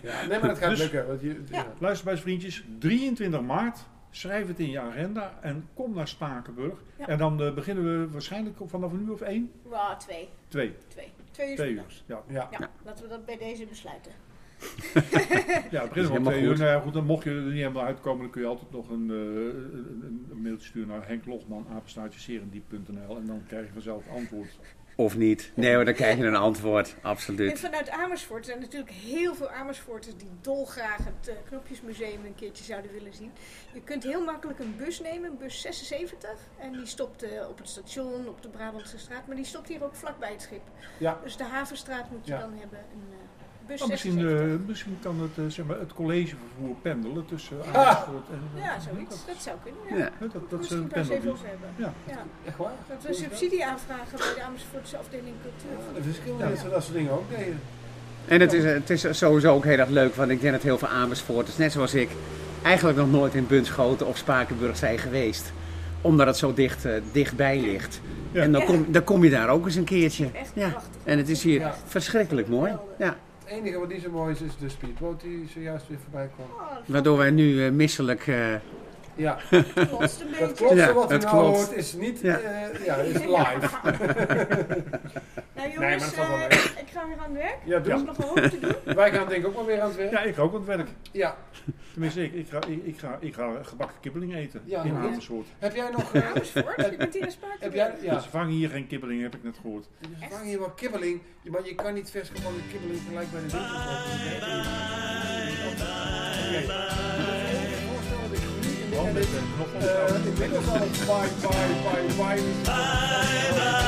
Ja, nee, maar dat gaat Dus- lukken. Want je, ja. Ja. Luister bij vriendjes, 23 maart. Schrijf het in je agenda en kom naar Spakenburg. Ja. En dan eh, beginnen we waarschijnlijk vanaf een uur of één? Wow, twee. Twee. Twee. Twee uur Twee uur. Ja, Ja. Ja, laten we dat bij deze besluiten. ja het begint om helemaal twee uur. goed. Nou ja, goed, dan mocht je er niet helemaal uitkomen, dan kun je altijd nog een, eh, een, een- een mailtje sturen naar Henk Logman, en dan krijg je vanzelf antwoord. Of niet? Nee hoor, dan krijg je een antwoord. En Absoluut. vanuit Amersfoort zijn natuurlijk heel veel Amersfoorters die dolgraag het eh, Knopjesmuseum een keertje zouden willen zien. Je kunt heel makkelijk een bus nemen, bus 76. En die stopt eh, op het station, op de Brabantse straat. Maar die stopt hier ook vlakbij het schip. Ja. Dus de Havenstraat moet je Ja. dan hebben. Een bus Oh, misschien, 76. eh, misschien kan het, eh, zeg maar, het collegevervoer pendelen tussen Amersfoort en... eh, ja, zoiets. Dat zou kunnen. Ja. Ja. Dat, dat, dat is Misschien een over hebben. Ja. Ja. Echt waar? Dat we subsidie aanvragen bij de Amersfoortse afdeling cultuur. Dat is heel dat ze dat soort dingen ook deden. En het is, het is sowieso ook heel erg leuk, want ik denk dat heel veel Amersfoorters, net zoals ik, eigenlijk nog nooit in Bunschoten of Spakenburg zijn geweest. Omdat het zo dicht, dichtbij ligt. Ja. En dan Ja. kom, dan kom je daar ook eens een keertje. Echt Ja. prachtig. En het is hier Ja. verschrikkelijk mooi. Ja. Het enige wat niet zo mooi is, is de speedboot die zojuist weer voorbij kwam. Oh, Waardoor wij nu eh, misselijk... eh, Ja, klotst een dat beetje. klopt Ja, wat u het nou klopt. hoort is niet, Ja. eh, ja, is live. Nou maar jongens, dat valt wel mee. ik ga maar weer aan het werk. Ja, doen. nog een hoop te doen. Wij gaan denk ik ook maar weer aan het werk. Ja, ik ga ook aan het werk. Ja. Tenminste, ik, ik, ga, ik, ik, ga, ik ga gebakken kibbeling eten Ja, in. Amersfoort. Heb jij nog... hier in Spaak. heb jij... Ja. Ze vangen hier geen kibbeling, heb ik net gehoord. Ze vangen hier wel kibbeling, maar je kan niet vers gebakken kibbeling gelijk bij de winkel kopen. Ik ik Gewoon eh, al bye bye bye bye Bye,